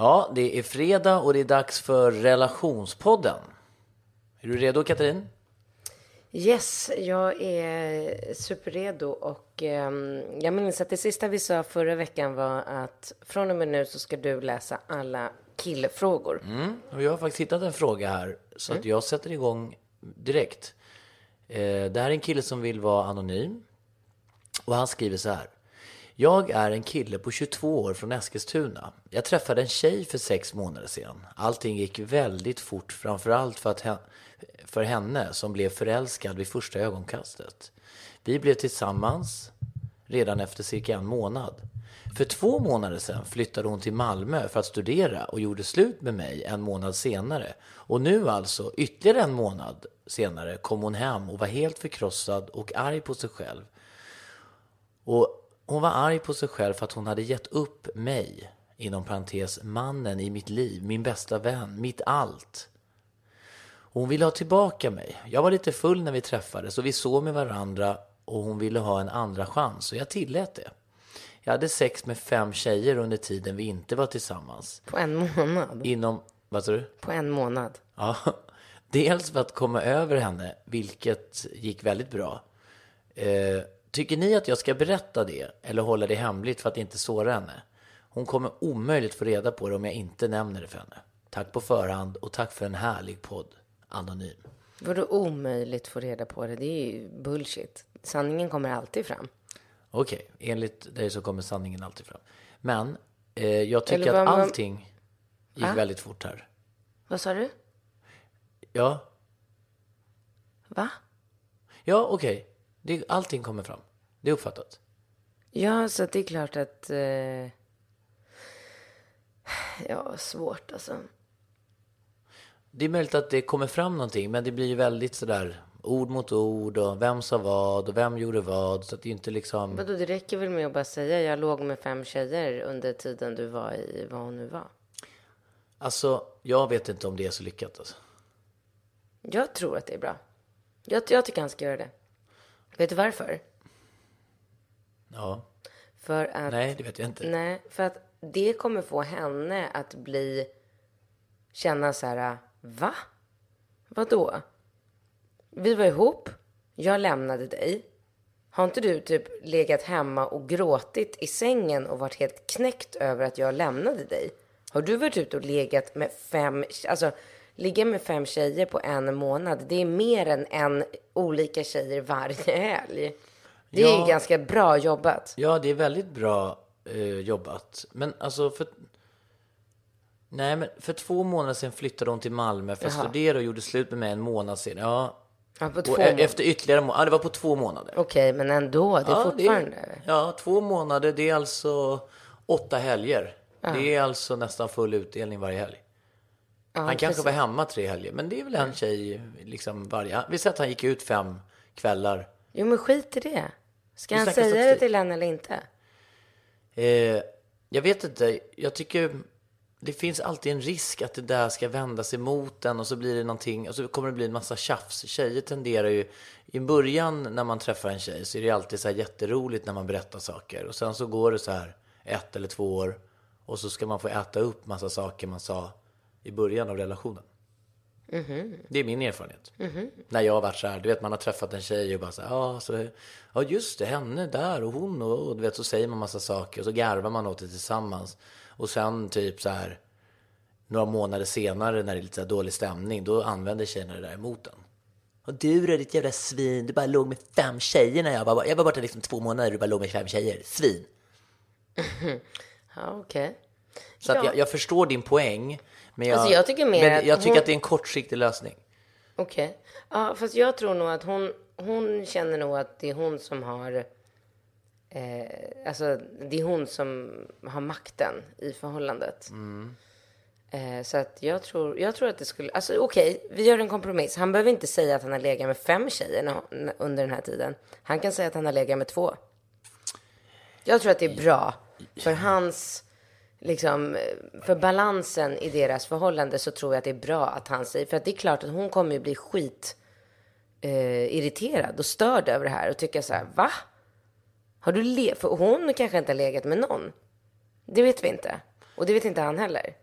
Ja, det är fredag och det är dags för relationspodden. Är du redo Katrin? Yes, jag är superredo och ehm, jag minns att det sista vi sa förra veckan var att från och med nu så ska du läsa alla killfrågor. Mm. Och jag har faktiskt hittat en fråga här så att jag sätter igång direkt. Eh, det här är en kille som vill vara anonym och han skriver så här. Jag är en kille på 22 år från Eskilstuna. Jag träffade en tjej för sex månader sedan. Allting gick väldigt fort, framförallt för, att he- för henne som blev förälskad vid första ögonkastet. Vi blev tillsammans redan efter cirka en månad. För två månader sedan flyttade hon till Malmö för att studera och gjorde slut med mig en månad senare. Och nu alltså, ytterligare en månad senare, kom hon hem och var helt förkrossad och arg på sig själv. Och hon var arg på sig själv för att hon hade gett upp mig, inom parentes mannen i mitt liv, min bästa vän, mitt allt. Hon ville ha tillbaka mig. Jag var lite full när vi träffades och vi såg med varandra och hon ville ha en andra chans och jag tillät det. Jag hade sex med fem tjejer under tiden vi inte var tillsammans. På en månad. Inom, vad sa du? På en månad. Ja, dels för att komma över henne, vilket gick väldigt bra. Eh, tycker ni att jag ska berätta det eller hålla det hemligt för att inte såra henne? Hon kommer omöjligt få reda på det om jag inte nämner det för henne. Tack på förhand och tack för en härlig podd. Anonym. Vadå omöjligt få reda på det? Det är ju bullshit. Sanningen kommer alltid fram. Okej, enligt dig så kommer sanningen alltid fram. Men eh, jag tycker att man- allting gick Va? väldigt fort här. Vad sa du? Ja, Va? ja okej. Det- Allting kommer fram. Det är uppfattat. Ja, så det är klart att... Eh... Ja, svårt alltså. Det är möjligt att det kommer fram någonting, men det blir ju väldigt sådär ord mot ord och vem sa vad och vem gjorde vad. Så att det är inte liksom... Vadå, det räcker väl med att bara säga jag låg med fem tjejer under tiden du var i vad hon nu var. Alltså, jag vet inte om det är så lyckat alltså. Jag tror att det är bra. Jag, jag tycker han ska göra det. Vet du varför? Ja. För att... Nej, det vet jag inte. Nej, för att det kommer få henne att bli... Känna så här, va? Vadå? Vi var ihop, jag lämnade dig. Har inte du typ legat hemma och gråtit i sängen och varit helt knäckt över att jag lämnade dig? Har du varit ute och legat med fem, alltså ligga med fem tjejer på en månad, det är mer än en olika tjejer varje helg. Det är Ja. ganska bra jobbat. Ja, det är väldigt bra eh, jobbat. Men alltså, för... Nej, men för två månader sedan flyttade hon till Malmö för att Jaha. studera och gjorde slut med mig en månad sedan. Ja. Ja, på två Och e- månader. efter ytterligare må- Ja, det var på två månader. Okej, men ändå, det är ja, fortfarande. Det ja, två månader, det är alltså åtta helger. Det är alltså nästan full utdelning varje helg. han kanske precis. var hemma tre helger, men det är väl en tjej liksom varje... Vi säger att han gick ut fem kvällar. Jo, men skit i det. Ska han säga det statistik. till henne eller inte? Eh, jag vet inte, jag tycker det finns alltid en risk att det där ska vända sig mot en och så blir det någonting och så kommer det bli en massa tjafs. Tjejer tenderar ju, i början när man träffar en tjej så är det alltid så här jätteroligt när man berättar saker och sen så går det så här ett eller två år och så ska man få äta upp massa saker man sa i början av relationen. Det är min erfarenhet. När jag har varit så här, du vet man har träffat en tjej och bara så här, ja, så, ja just det, henne där och hon och, och du vet så säger man massa saker och så garvar man åt det tillsammans. Och sen typ så här, några månader senare när det är lite så här dålig stämning, då använder tjejerna det där emot en. Och du då ditt jävla svin, du bara låg med fem tjejer när jag var, jag var borta liksom två månader, du bara låg med fem tjejer, svin. Ja, okej. Så att Ja. jag, jag förstår din poäng. Men jag, Alltså, jag tycker mer men att jag tycker hon- att det är en kortsiktig lösning. Okej. Ja, fast jag tror nog att hon, hon känner nog att det är hon som har... Eh, alltså, det är hon som har makten i förhållandet. Eh, så att jag tror, jag tror att det skulle... Alltså okej, vi gör en kompromiss. Han behöver inte säga att han har legat med fem tjejer under den här tiden. Han kan säga att han har legat med två. Jag tror att det är bra för hans, liksom, för balansen i deras förhållande så tror jag att det är bra att han säger, för att det är klart att hon kommer ju bli skit eh, irriterad och störd över det här och tycka så här, va? Har du le För hon kanske inte har legat med någon. Det vet vi inte. Och det vet inte han heller.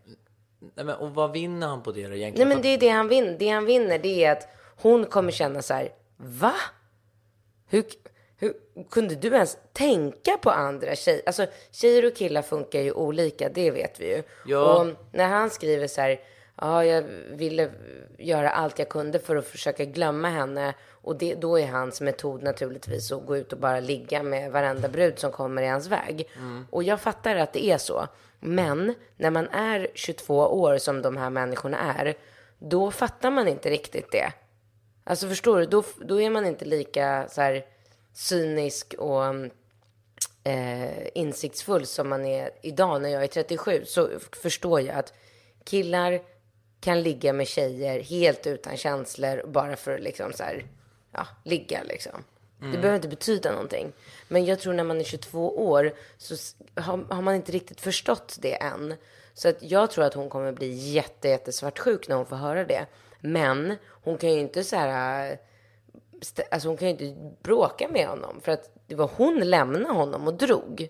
Nej, men, och vad vinner han på det då egentligen? Nej men det är det han vinner. Det han vinner det är att hon kommer känna så här, va? Hur, hur kunde du ens tänka på andra tjejer? Alltså tjejer och killar funkar ju olika, det vet vi ju. Ja. Och när han skriver så här, ja jag ville göra allt jag kunde för att försöka glömma henne. Och det, då är hans metod naturligtvis att gå ut och bara ligga med varenda brud som kommer i hans väg. Och jag fattar att det är så. Men när man är 22 år som de här människorna är, då fattar man inte riktigt det. Alltså förstår du, då, då är man inte lika så här cynisk och eh, insiktsfull som man är idag när jag är 37. Så förstår jag att killar kan ligga med tjejer helt utan känslor bara för att liksom så här, ja, ligga liksom. Det behöver inte betyda någonting. Men jag tror när man är 22 år så har, har man inte riktigt förstått det än. Så att jag tror att hon kommer bli jätte, jätte svartsjuk när hon får höra det. Men hon kan ju inte så här... Alltså hon kan ju inte bråka med honom. För att det var hon lämnade honom och drog.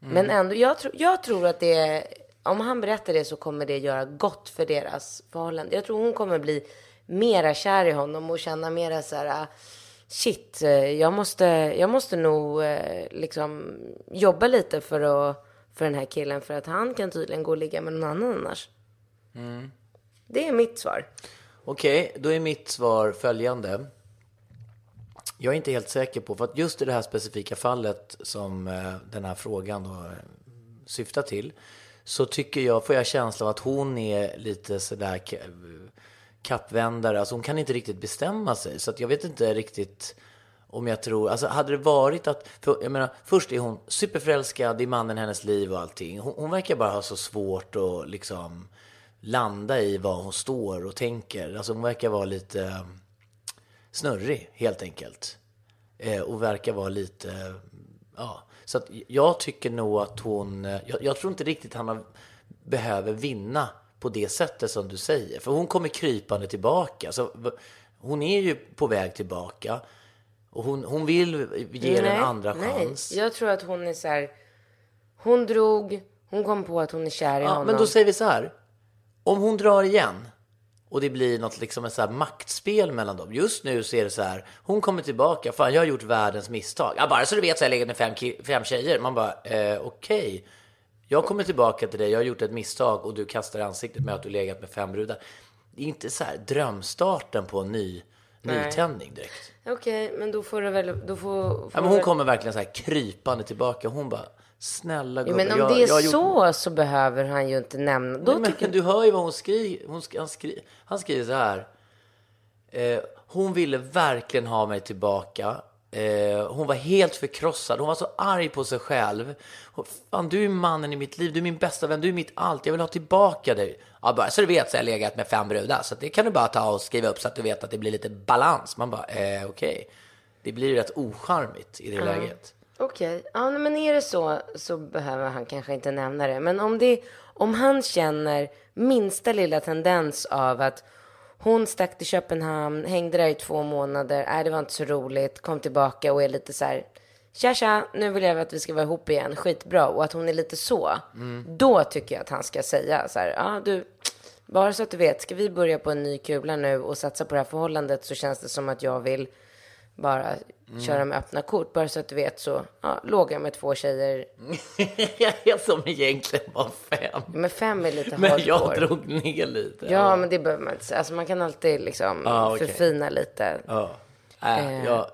Men ändå, jag, tror jag tror att det... Om han berättar det så kommer det göra gott för deras förhållande. Jag tror hon kommer bli mera kär i honom och känna mera så här... äh, Shit, eh, jag måste, jag måste nog eh, liksom jobba lite för, att, för den här killen. För att han kan tydligen gå och ligga med någon annan annars. Det är mitt svar. Okej, då är mitt svar följande. Jag är inte helt säker på, för att just i det här specifika fallet som eh, den här frågan då eh, syftar till, så tycker jag, får jag känslan av att hon är lite sådär kappvändare. Alltså hon kan inte riktigt bestämma sig. Så att jag vet inte riktigt om jag tror, alltså hade det varit att, för jag menar, först är hon superförälskad i mannen hennes liv och allting. Hon, hon verkar bara ha så svårt att liksom landa i vad hon står och tänker. Alltså hon verkar vara lite eh, snurrig helt enkelt. Eh, och verkar vara lite, ja. Så att jag tycker nog att hon, eh, jag, jag tror inte riktigt han har, behöver vinna på det sättet som du säger. För hon kommer krypande tillbaka. Så, hon är ju på väg tillbaka. Och hon, hon vill ge den en andra chans. Nej, jag tror att hon är så här. Hon drog, hon kom på att hon är kär i Ja, honom. men då säger vi så här. Om hon drar igen och det blir något liksom ett så maktspel mellan dem. Just nu så är det så här. Hon kommer tillbaka. Fan, jag har gjort världens misstag. Ja, bara så du vet så har jag legat med fem, fem tjejer. Man bara, eh, okej. Jag kommer tillbaka till dig. Jag har gjort ett misstag och du kastar ansiktet med att du legat med fem brudar. Det är inte så här drömstarten på en ny nytändning direkt. Okej, men då får du väl, då får... får Ja, men hon väl... kommer verkligen så här krypande tillbaka. Hon bara, snälla gubben. men om jag, det är jag gjort så så behöver han ju inte nämna. Då Nej, men du hör ju vad hon skriver. Hon, sk- han, skri, han skriver så här. Eh, hon ville verkligen ha mig tillbaka. Eh, hon var helt förkrossad. Hon var så arg på sig själv. Fan, du är mannen i mitt liv. Du är min bästa vän. Du är mitt allt. Jag vill ha tillbaka dig. Ja, bara så du vet så har jag legat med fem brudar. Så det kan du bara ta och skriva upp så att du vet att det blir lite balans. Man bara, eh, okej. Det blir rätt ocharmigt i det läget. Okej, ja, men är det så så behöver han kanske inte nämna det. Men om, det, om han känner minsta lilla tendens av att hon stack till Köpenhamn, hängde där i två månader, nej det var inte så roligt, kom tillbaka och är lite så här, tja tja, nu vill jag att vi ska vara ihop igen, skitbra. Och att hon är lite så, då tycker jag att han ska säga så här, ja du, Bara så att du vet, ska vi börja på en ny kula nu och satsa på det här förhållandet så känns det som att jag vill bara köra med öppna kort. Bara så att du vet så ja, låg jag med två tjejer. som egentligen var fem. Men fem är lite Men jag hardcore. drog ner lite. Ja, men det behöver man inte säga. Alltså man kan alltid liksom Ja, okej. förfina lite. Ja. Äh, Eh. jag,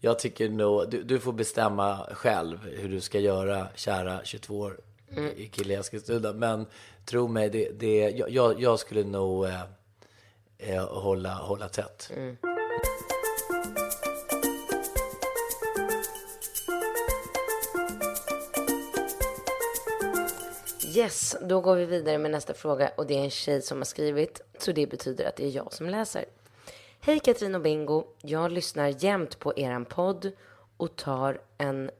jag tycker nog, du, du får bestämma själv hur du ska göra, kära 22 år Mm. i kille Eskilstuna. Men tro mig, det, det, jag- jag, jag skulle nog eh, eh, hålla, hålla tätt. Mm. Yes, då går vi vidare med nästa fråga och det är en tjej som har skrivit, så det betyder att det är jag som läser. Hej Katrin och Bingo, jag lyssnar jämt på eran podd och tar en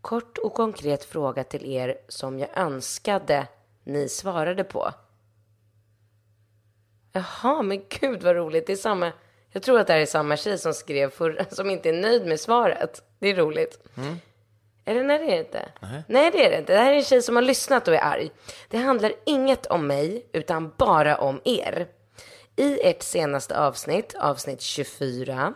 kort och konkret fråga till er som jag önskade ni svarade på. Jaha, men gud vad roligt. Det är samma, jag tror att det här är samma tjej som skrev förra, som inte är nöjd med svaret. Det är roligt. Mm. Eller nej, det är det inte. Nej, det är det inte. Det här är en tjej som har lyssnat och är arg. Det handlar inget om mig, utan bara om er. I ert senaste avsnitt, avsnitt 24,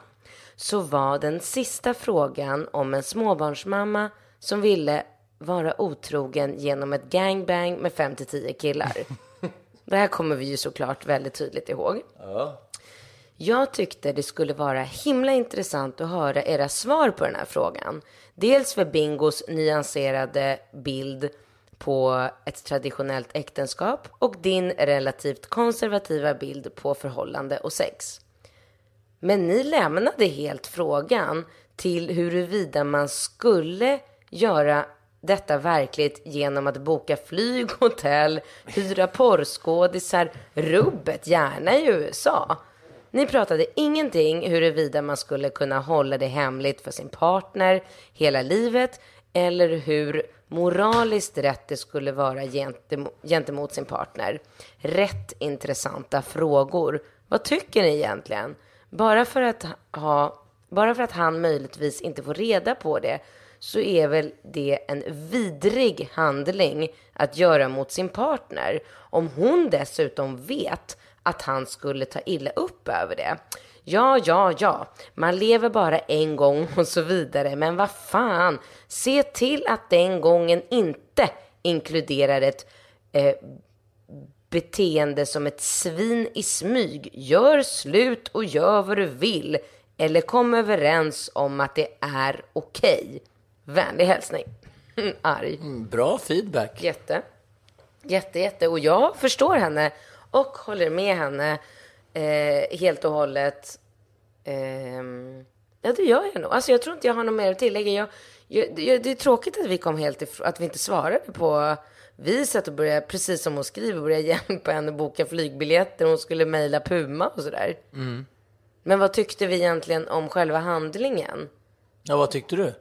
så var den sista frågan om en småbarnsmamma som ville vara otrogen genom ett gangbang med 5-10 killar. Det här kommer vi ju såklart väldigt tydligt ihåg. Jag tyckte det skulle vara himla intressant att höra era svar på den här frågan. Dels för Bingos nyanserade bild på ett traditionellt äktenskap och din relativt konservativa bild på förhållande och sex. Men ni lämnade helt frågan till huruvida man skulle göra detta verkligt genom att boka flyg, hotell, hyra porrskådisar, rubbet, gärna i USA. Ni pratade ingenting huruvida man skulle kunna hålla det hemligt för sin partner hela livet eller hur moraliskt rätt det skulle vara gentemot, gentemot sin partner. Rätt intressanta frågor. Vad tycker ni egentligen? Bara för att ha bara för att han möjligtvis inte får reda på det så är väl det en vidrig handling att göra mot sin partner. Om hon dessutom vet att han skulle ta illa upp över det. Ja, ja, ja, man lever bara en gång och så vidare, men vad fan, se till att den gången inte inkluderar ett eh, beteende som ett svin i smyg. Gör slut och gör vad du vill. Eller kom överens om att det är okej. Vänlig hälsning. Arg. Bra feedback. Jätte. Jätte, jätte. Och jag förstår henne och håller med henne eh, helt och hållet. Ehm, ja, det gör jag nog. Alltså, jag tror inte jag har något mer att tillägga. Jag, jag, det, det är tråkigt att vi kom helt ifrån, att vi inte svarade på vi satt och började, precis som hon skriver, började hjälpa henne att boka flygbiljetter. Hon skulle mejla Puma och sådär. Men vad tyckte vi egentligen om själva handlingen? Ja, vad tyckte du?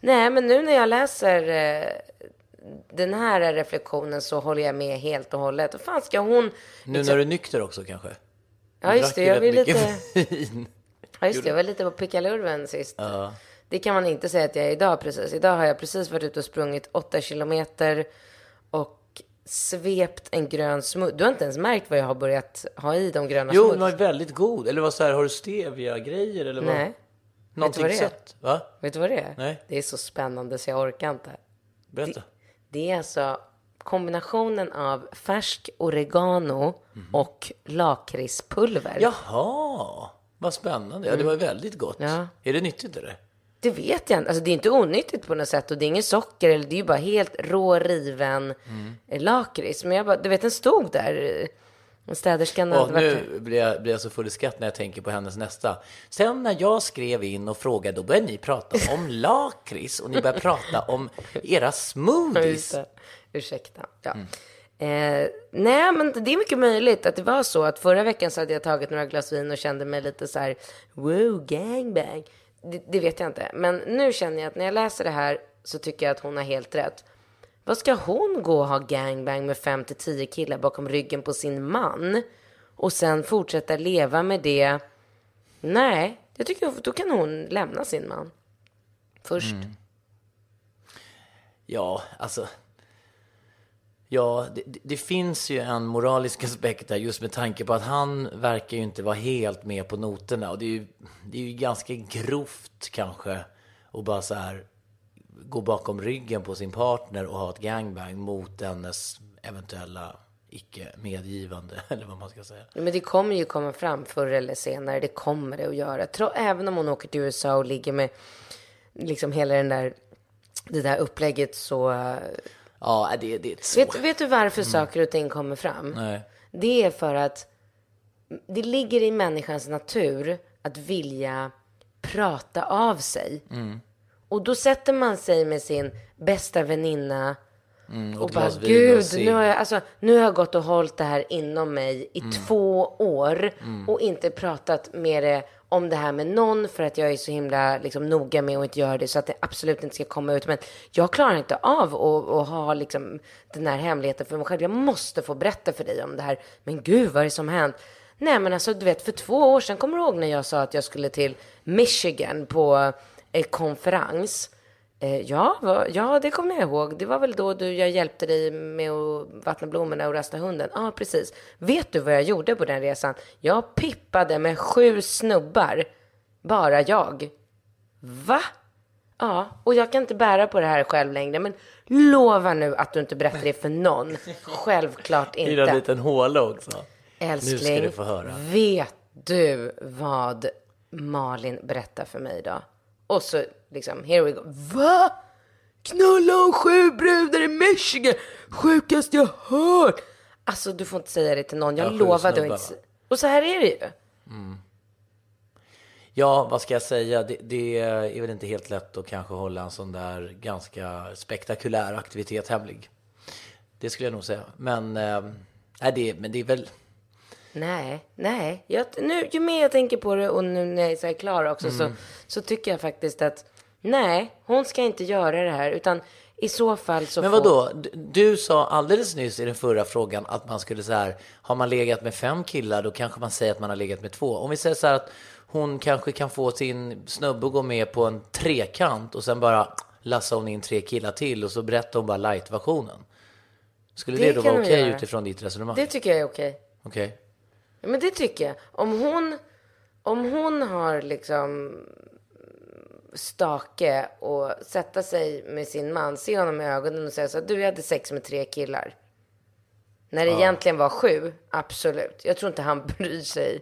Nej, men nu när jag läser eh, den här reflektionen så håller jag med helt och hållet. Vad fan ska hon... Nu när du är nykter också kanske? Ja, just det. Jag lite... vin. Ja, just det. Jag var lite på pickalurven sist. Det kan man inte säga att jag är idag precis. Idag har jag precis varit ute och sprungit åtta kilometer och svept en grön smoothie. Du har inte ens märkt vad jag har börjat ha i de gröna Jo, den smoothies. var väldigt god. Eller vad så här, har du stevia-grejer eller vad? Nej. Någonting vad det är? sött? Va? Vet du vad det är? Nej. Det är så spännande så jag orkar inte. Berätta. Det är alltså kombinationen av färsk oregano och lakritspulver. Jaha, vad spännande. Ja, det var väldigt gott. Mm. Ja. Är det nyttigt eller? Det vet jag inte. Alltså, det är inte onyttigt på något sätt och det är inget socker. Eller, det är ju bara helt rå riven mm. lakrits. Men jag bara, du vet den stod där. Eh, Städerskan hade Och varit... nu blir jag, blir jag så full i skratt när jag tänker på hennes nästa. Sen när jag skrev in och frågade, då började ni prata om lakrits och ni började prata om era smoothies. Ursäkta. Ja. Eh, nej, men det är mycket möjligt att det var så att förra veckan så hade jag tagit några glas vin och kände mig lite så här, wow, gangbang. Det, det vet jag inte. Men nu känner jag att när jag läser det här så tycker jag att hon har helt rätt. Vad ska hon gå och ha gangbang med 5-10 killar bakom ryggen på sin man och sen fortsätta leva med det? Nej, jag tycker då kan hon lämna sin man först. Mm. Ja, alltså. Ja, det, det- det finns ju en moralisk aspekt där just med tanke på att han verkar ju inte vara helt med på noterna. Och det är ju, det är ju ganska grovt kanske att bara så här gå bakom ryggen på sin partner och ha ett gangbang mot dennes eventuella icke medgivande, eller vad man ska säga. Men det kommer ju komma fram förr eller senare. Det kommer det att göra. Tro, även om hon åker till USA och ligger med liksom hela den där, det där upplägget så... eh, Ja, det, det är svårt. Vet, vet du varför saker och ting kommer fram? Nej. Det är för att det ligger i människans natur att vilja prata av sig. Mm. Och då sätter man sig med sin bästa väninna Mm, och ett bara, och gud, cigg." nu har, jag, alltså, nu har jag gått och hållit det här inom mig i Mm. två år och inte pratat med det om det här med någon för att jag är så himla liksom, noga med att inte göra det så att det absolut inte ska komma ut. Men jag klarar inte av att, att ha liksom, den här hemligheten för mig själv. Jag måste få berätta för dig om det här. Men gud, vad är det som hänt? Nej, men alltså, du vet, för två år sedan, kommer du ihåg när jag sa att jag skulle till Michigan på en konferens? Eh, ja, va, ja, det kommer jag ihåg. Det var väl då du, jag hjälpte dig med att vattna blommorna och rasta hunden. Ja, precis. Vet du vad jag gjorde på den resan? Jag pippade med sju snubbar. Bara jag. Va? Ja, och jag kan inte bära på det här själv längre. Men lova nu att du inte berättar det för någon. Självklart I en inte. liten håla också. Älskling, Nu ska du få höra. vet du vad Malin berättar för mig då? Och så liksom, here we go. Va? Knulla om sju brudar i Michigan? Sjukast jag hört. Alltså du får inte säga det till någon. Jag Ja, du snubbar, inte. va? Och så här är det ju. Ja, vad ska jag säga? Det, det är väl inte helt lätt att kanske hålla en sån där ganska spektakulär aktivitet hemlig. Det skulle jag nog säga. Men, nej, det, men det är väl... Nej, nej. Jag, nu, ju mer jag tänker på det och nu när jag är så klar också Mm. så, så tycker jag faktiskt att nej, hon ska inte göra det här. Utan i så fall så Men får... vad då? Du, sa alldeles nyss i den förra frågan att man skulle så här, har man legat med fem killar då kanske man säger att man har legat med två. Om vi säger så här att hon kanske kan få sin snubbe att gå med på en trekant och sen bara lassar hon in tre killar till och så berättar hon bara light-versionen. Skulle det, Det då vara okej göra. utifrån ditt resonemang? Det tycker jag är okej. Okej. Ja, men det tycker jag. Om hon, om hon har liksom stake och sätta sig med sin man, se honom i ögonen och säga så här, du jag hade sex med tre killar. När det egentligen var sju, absolut. Jag tror inte han bryr sig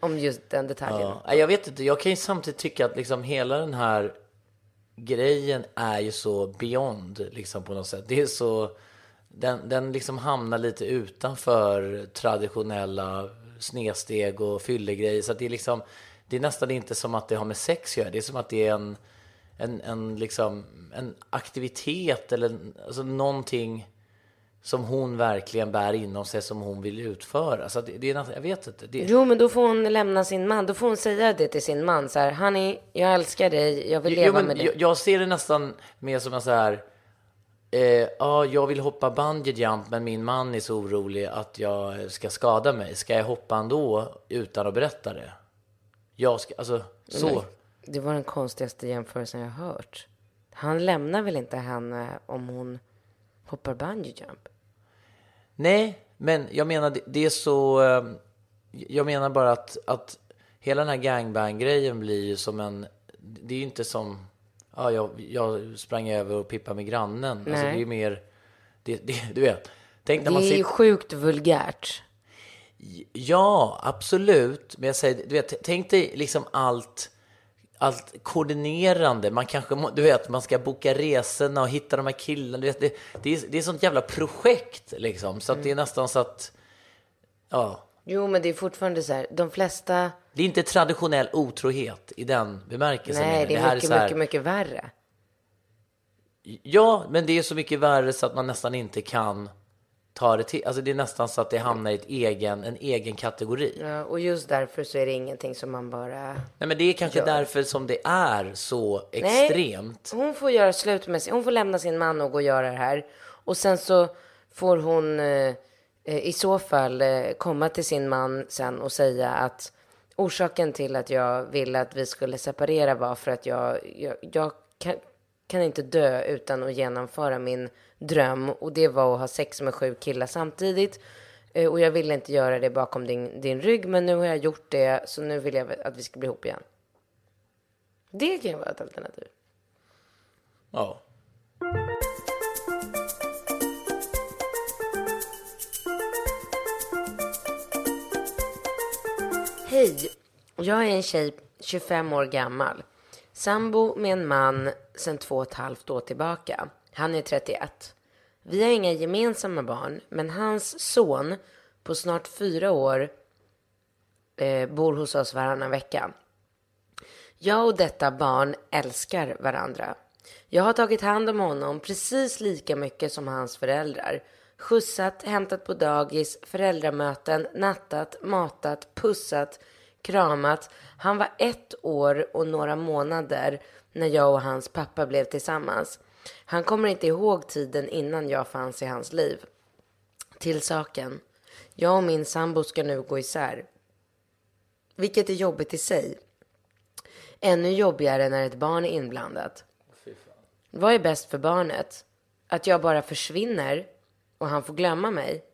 om just den detaljen. Ja, jag vet inte, jag kan ju samtidigt tycka att liksom hela den här grejen är ju så beyond liksom på något sätt. Det är så, den, den liksom hamnar lite utanför traditionella snedsteg och fyllegrejer. Så det är liksom, det är nästan inte som att det har med sex att göra. Det är som att det är en, en, en, liksom, en aktivitet eller alltså någonting som hon verkligen bär inom sig som hon vill utföra. Så det, det är jag vet inte. Det, Jo, men då får hon lämna sin man. Då får hon säga det till sin man. Så här, honey, jag älskar dig. Jag vill leva Jo, men med dig. jag, jag ser det nästan mer som en så här... Eh, ja, jag vill hoppa bungee jump, men min man är så orolig att jag ska skada mig. Ska jag hoppa ändå utan att berätta det? Jag ska, alltså, så. Det var den konstigaste jämförelsen jag hört. Han lämnar väl inte henne om hon hoppar bungee jump? Nej, men jag menar, det, det är så... Eh, jag menar bara att, att hela den här gangbang-grejen blir ju som en... Det är ju inte som... Ja, jag, jag sprang över och pippade med grannen. Alltså, Nej. det är ju mer... Det, det, du vet. Tänk när Det man är ju sitter... sjukt vulgärt. Ja, absolut. Men jag säger, du vet, tänk dig liksom allt, allt koordinerande. Man kanske, du vet, man ska boka resorna och hitta de här killarna. Du vet, det, det, är, det är sånt jävla projekt liksom. Så att det är nästan så att, ja. Jo, men det är fortfarande så här. De flesta... Det är inte traditionell otrohet i den bemärkelsen. Nej, det är här mycket, så här- mycket, mycket värre. Ja, men det är så mycket värre så att man nästan inte kan ta det till. Alltså det är nästan så att det hamnar i ett egen, en egen kategori. Ja, och just därför så är det ingenting som man bara... Nej, men det är kanske Ja. därför som det är så Nej. extremt. Hon får göra slut med sin... Hon får lämna sin man och gå och göra det här. Och sen så får hon eh, Eh, i så fall eh, komma till sin man sen och säga att orsaken till att jag ville att vi skulle separera var för att jag, jag, jag kan, kan inte dö utan att genomföra min dröm. Och det var att ha sex med sju killar samtidigt. Eh, och jag ville inte göra det bakom din, din rygg, men nu har jag gjort det, så nu vill jag att vi ska bli ihop igen. Det kan ju vara ett alternativ. Ja. Hej! Jag är en tjej 25 år gammal. Sambo med en man sedan två och ett halvt år tillbaka. Han är 31. Vi har inga gemensamma barn, men hans son på snart fyra år eh, bor hos oss varannan vecka. Jag och detta barn älskar varandra. Jag har tagit hand om honom precis lika mycket som hans föräldrar. Skjutsat, hämtat på dagis, föräldramöten, nattat, matat, pussat, kramat. Han var ett år och några månader när jag och hans pappa blev tillsammans. Han kommer inte ihåg tiden innan jag fanns i hans liv. Till saken. Jag och min sambo ska nu gå isär. Vilket är jobbigt i sig. Ännu jobbigare när ett barn är inblandat. Vad är bäst för barnet? Att jag bara försvinner och han får glömma mig?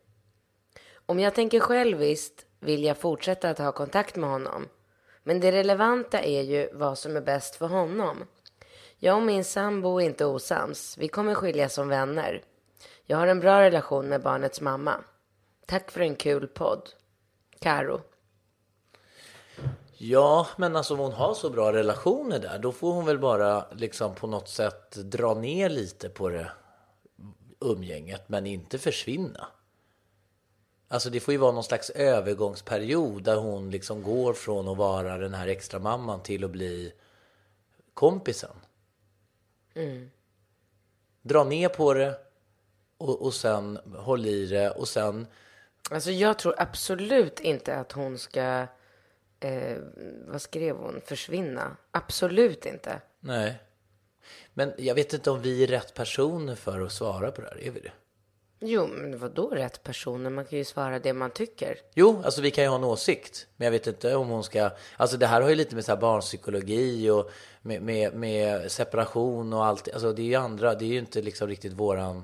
Om jag tänker själviskt vill jag fortsätta att ha kontakt med honom. Men det relevanta är ju vad som är bäst för honom. Jag och min sambo är inte osams. Vi kommer skiljas som vänner. Jag har en bra relation med barnets mamma. Tack för en kul podd. Karo. Ja, men alltså om hon har så bra relationer där, då får hon väl bara liksom på något sätt dra ner lite på det umgänget, men inte försvinna. Alltså det får ju vara någon slags övergångsperiod där hon liksom går från att vara den här extra mamman till att bli kompisen. Dra ner på det och, och sen håll i det och sen Alltså jag tror absolut inte att hon ska, eh, vad skrev hon, försvinna. Absolut inte. Nej. Men jag vet inte om vi är rätt personer för att svara på det här. Är vi det? Jo, men vad då rätt personer? Man kan ju svara det man tycker. Jo, alltså vi kan ju ha en åsikt. Men jag vet inte om hon ska... Alltså det här har ju lite med så här barnpsykologi och med, med, med separation och allt. Alltså det är ju andra, det är ju inte liksom riktigt våran...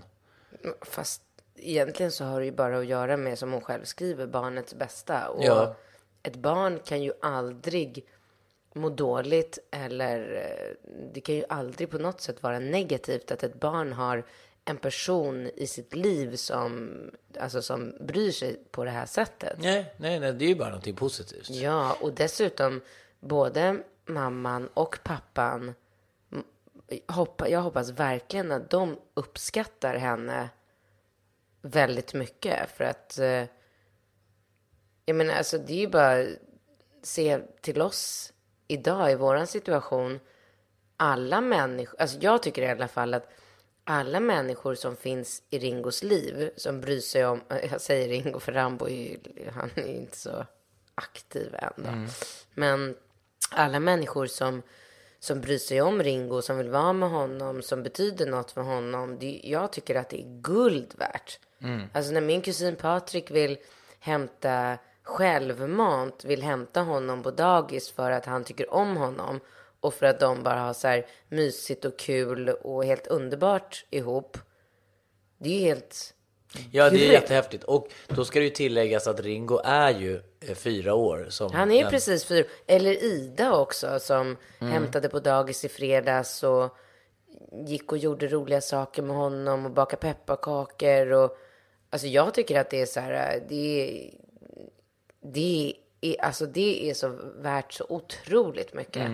Fast egentligen så har det ju bara att göra med, som hon själv skriver, barnets bästa. Och Ja. ett barn kan ju aldrig må dåligt eller eh, det kan ju aldrig på något sätt vara negativt att ett barn har en person i sitt liv som, alltså som bryr sig på det här sättet. Nej, nej, nej, det är ju bara någonting positivt. Ja, och dessutom både mamman och pappan. Hoppa, jag hoppas verkligen att de uppskattar henne väldigt mycket. För att, eh, jag menar, alltså det är ju bara se till oss idag i våran situation. Alla människor, alltså jag tycker i alla fall att alla människor som finns i Ringos liv som bryr sig om, jag säger Ringo för Rambo är ju, han är ju inte så aktiv än då. Men alla människor som, som bryr sig om Ringo, som vill vara med honom, som betyder något för honom. Det, jag tycker att det är guld värt. Alltså när min kusin Patrik vill hämta självmant, vill hämta honom på dagis för att han tycker om honom och för att de bara har så här mysigt och kul och helt underbart ihop. Det är ju helt... Ja, det är jättehäftigt. Och då ska det ju tilläggas att Ringo är ju eh, fyra år. Som Han är ju den- precis fyra. Eller Ida också som hämtade på dagis i fredags och gick och gjorde roliga saker med honom och bakade pepparkakor och alltså jag tycker att det är så här, det är, det är, alltså det är så värt så otroligt mycket.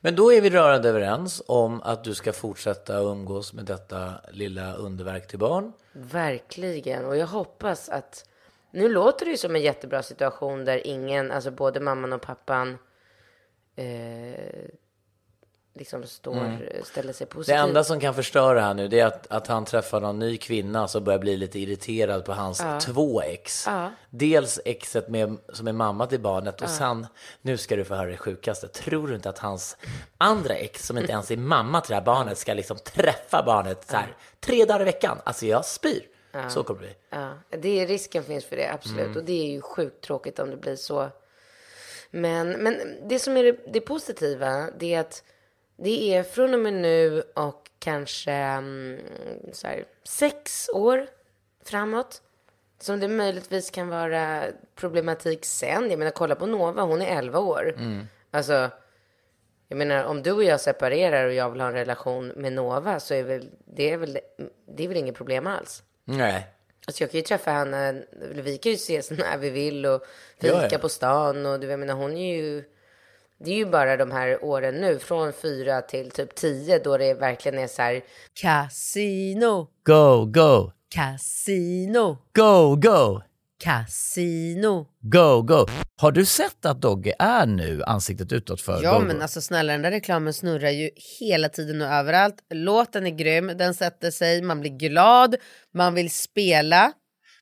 Men då är vi rörande överens om att du ska fortsätta umgås med detta lilla underverk till barn. Verkligen. Och jag hoppas att... Nu låter det ju som en jättebra situation där ingen, alltså både mamman och pappan eh, liksom står, ställer sig Mm. Det enda som kan förstöra här nu det är att, att han träffar någon ny kvinna som börjar bli lite irriterad på hans två ex. Dels exet med, som är mamma till barnet och sen, nu ska du få höra det sjukaste, tror du inte att hans andra ex som inte ens är mamma till det här barnet ska liksom träffa barnet så här tre dagar i veckan? Alltså jag spyr. Så kommer det bli. Ja, det är, risken finns för det, absolut. Mm. Och det är ju sjukt tråkigt om det blir så. Men, men det som är det, det positiva, det är att det är från och med nu och kanske mm, så här, sex år framåt. Som det möjligtvis kan vara problematik sen. Jag menar, kolla på Nova, hon är 11 år. Alltså, jag menar, om du och jag separerar och jag vill ha en relation med Nova så är väl det, är väl, det är väl inget problem alls. Nej. Alltså jag kan ju träffa henne, vi kan ju ses när vi vill och fika Ja, ja. på stan och du jag menar hon är ju, det är ju bara de här åren nu, från fyra till typ tio då det verkligen är så här Casino, Go, go, casino, go, go, casino. go, go. Har du sett att Dogge är nu ansiktet utåt för Ja Go, men Go? alltså snälla den där reklamen snurrar ju hela tiden och överallt. Låten är grym, den sätter sig, man blir glad, man vill spela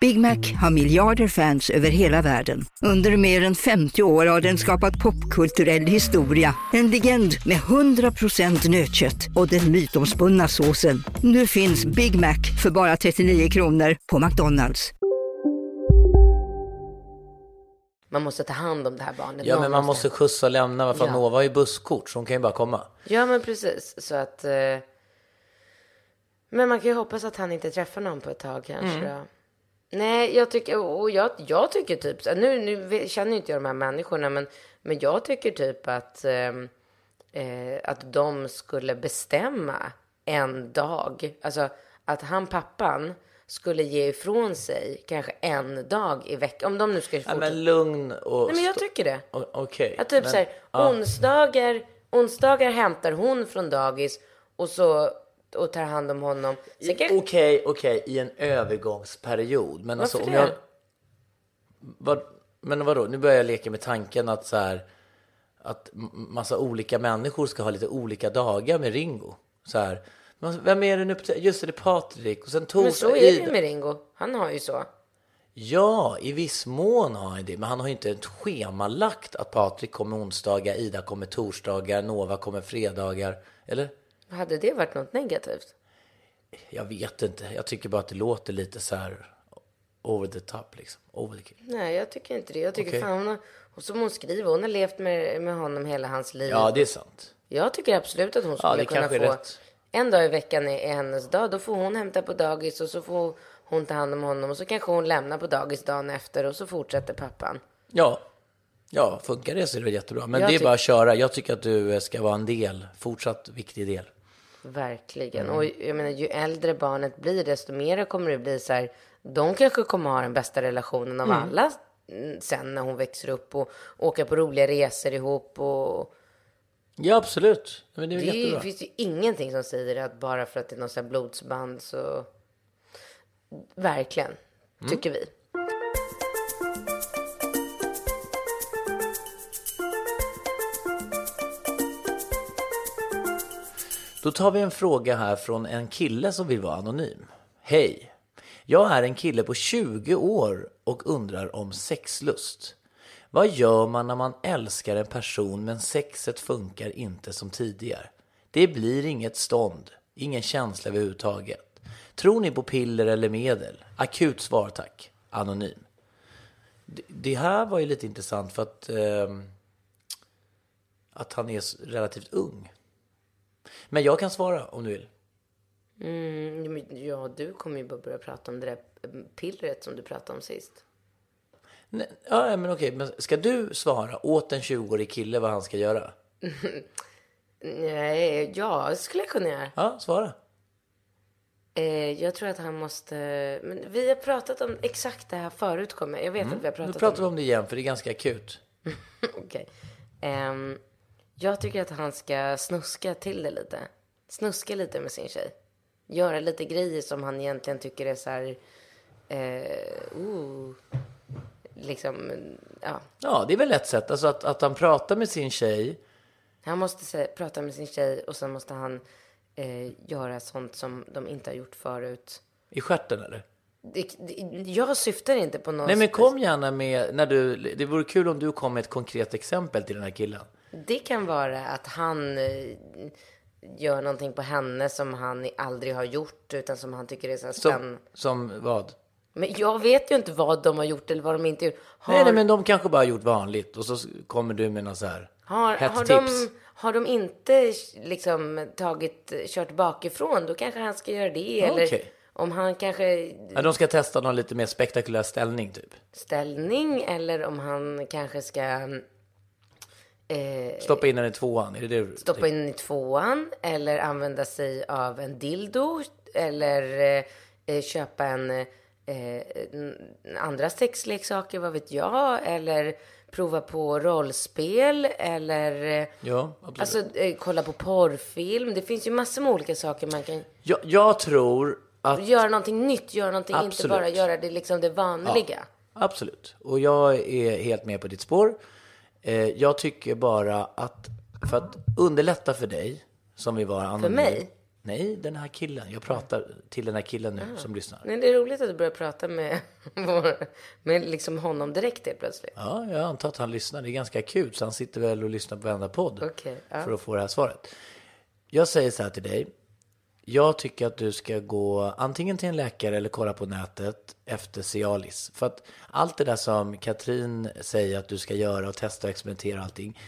Big Mac har miljarder fans över hela världen. Under mer än 50 år har den skapat popkulturell historia. En legend med 100% nötkött och den mytomspunna såsen. Nu finns Big Mac för bara 39 kronor på McDonalds. Man måste ta hand om det här barnet. Ja, Någon men man måste skjutsa och lämna. Varför Ja. Nova har ju busskort, så hon kan ju bara komma. Ja, men precis. Så att... Eh... Men man kan ju hoppas att han inte träffar någon på ett tag kanske. Mm. Nej, jag tycker... Och jag, jag tycker typ... Nu, nu känner inte jag de här människorna, men, men jag tycker typ att... ehm, Eh, att de skulle bestämma en dag. Alltså att han, pappan, skulle ge ifrån sig kanske en dag i veckan. Om de nu ska Ja, fortsätta. men lugn och... Nej, men jag tycker det. Okej. Att typ men- så här, ja. onsdagar, onsdagar hämtar hon från dagis och så och tar hand om honom. Okej, okej, i en övergångsperiod. Men alltså Varför om jag... det? Vad, men vadå, nu börjar jag leka med tanken att så här... Att massa olika människor ska ha lite olika dagar med Ringo. Så här. Men vem är det nu? Just det, det är Patrik. Och sen men torsdag... så är det med Ringo. Han har ju så. Ja, i viss mån har han det. Men han har ju inte ett schemalagt att Patrik kommer onsdagar, Ida kommer torsdagar, Nova kommer fredagar. Eller? Hade det varit något negativt? Jag vet inte. Jag tycker bara att det låter lite så här over the top liksom. Over the kill. Nej, jag tycker inte det. Jag tycker Okej. fan hon har, och som hon skriver, hon har levt med, med honom hela hans liv. Ja, det är sant. Jag tycker absolut att hon skulle det kunna få rätt. en dag i veckan är är hennes dag. Då får hon hämta på dagis och så får hon ta hand om honom och så kanske hon lämnar på dagis dagen efter och så fortsätter pappan. Ja. Ja, funkar det så är det jättebra. Men Jag det är bara att köra. Jag tycker att du ska vara en del, fortsatt viktig del. Verkligen. Mm. Och jag menar, ju äldre barnet blir, desto mer kommer det bli så här. De kanske kommer ha den bästa relationen av Mm. alla mm, sen när hon växer upp och åka på roliga resor ihop. Och Ja, absolut. Men det är det jättebra. finns ju ingenting som säger att bara för att det är något blodsband så... Verkligen, Mm. tycker vi. Då tar vi en fråga här från en kille som vill vara anonym. Hej! Jag är en kille på 20 år och undrar om sexlust. Vad gör man när man älskar en person men sexet funkar inte som tidigare? Det blir inget stånd, ingen känsla överhuvudtaget. Tror ni på piller eller medel? Akut svar tack. Anonym. Det, här var ju lite intressant för att, eh, att han är relativt ung. Men jag kan svara om du vill. Mm, ja, du kommer ju bara börja prata om det där pillret som du pratade om sist. Nej, ja, men okej, men ska du svara åt en 20-årig kille vad han ska göra? Nej, ja, det skulle jag kunna göra. Ja, svara. Eh, jag tror att han måste... Men vi har pratat om exakt det här förut, kommer jag. Jag vet att vi har Nu pratat pratar vi om om det igen, för det är ganska akut. Okej. Ehm, jag tycker att han ska snuska till det lite. Snuska lite med sin tjej. Göra lite grejer som han egentligen tycker är så här... Eh, uh, liksom, ja. Ja, det är väl ett sätt. Alltså att, att han pratar med sin tjej. Han måste sä- prata med sin tjej och sen måste han eh, göra sånt som de inte har gjort förut. I stjärten eller? Det, det, jag syftar inte på någon... Nej men kom gärna med, när du, det vore kul om du kom med ett konkret exempel till den här killen. Det kan vara att han eh, gör någonting på henne som han aldrig har gjort utan som han tycker är så spännande. Som, som vad? Men jag vet ju inte vad de har gjort eller vad de inte gjort. Har, Nej, nej men de kanske bara har gjort vanligt och så kommer du med något så här har, hett har, tips. de, har de inte liksom tagit, kört bakifrån, då kanske han ska göra det. Eller Okej. om han kanske Ja, de ska testa någon lite mer spektakulär ställning typ. ställning eller om han kanske ska eh, Stoppa in den i tvåan, är det det du stoppa in den i tvåan eller använda sig av en dildo eller eh, eh, köpa en eh, n- andra sexleksaker, vad vet jag, eller prova på rollspel eller eh, Ja, absolut. alltså eh, kolla på porrfilm. Det finns ju massor med olika saker man kan jag, jag tror att... göra någonting nytt, göra någonting, inte Absolut. bara göra det liksom det vanliga. Absolut. Och jag är helt med på ditt spår. Eh, jag tycker bara att för att underlätta för dig, som vi var anonym. mig? Nej, den här killen. Jag pratar till den här killen nu Ah. som lyssnar. Men det är roligt att du börjar prata med, vår, med liksom honom direkt helt plötsligt. Ja, jag antar att han lyssnar. Det är ganska akut, så han sitter väl och lyssnar på varenda podd Okej, ja. för att få det här svaret. Jag säger så här till dig. Jag tycker att du ska gå antingen till en läkare eller kolla på nätet efter Cialis. För att allt det där som Katrin säger att du ska göra och testa och experimentera och allting.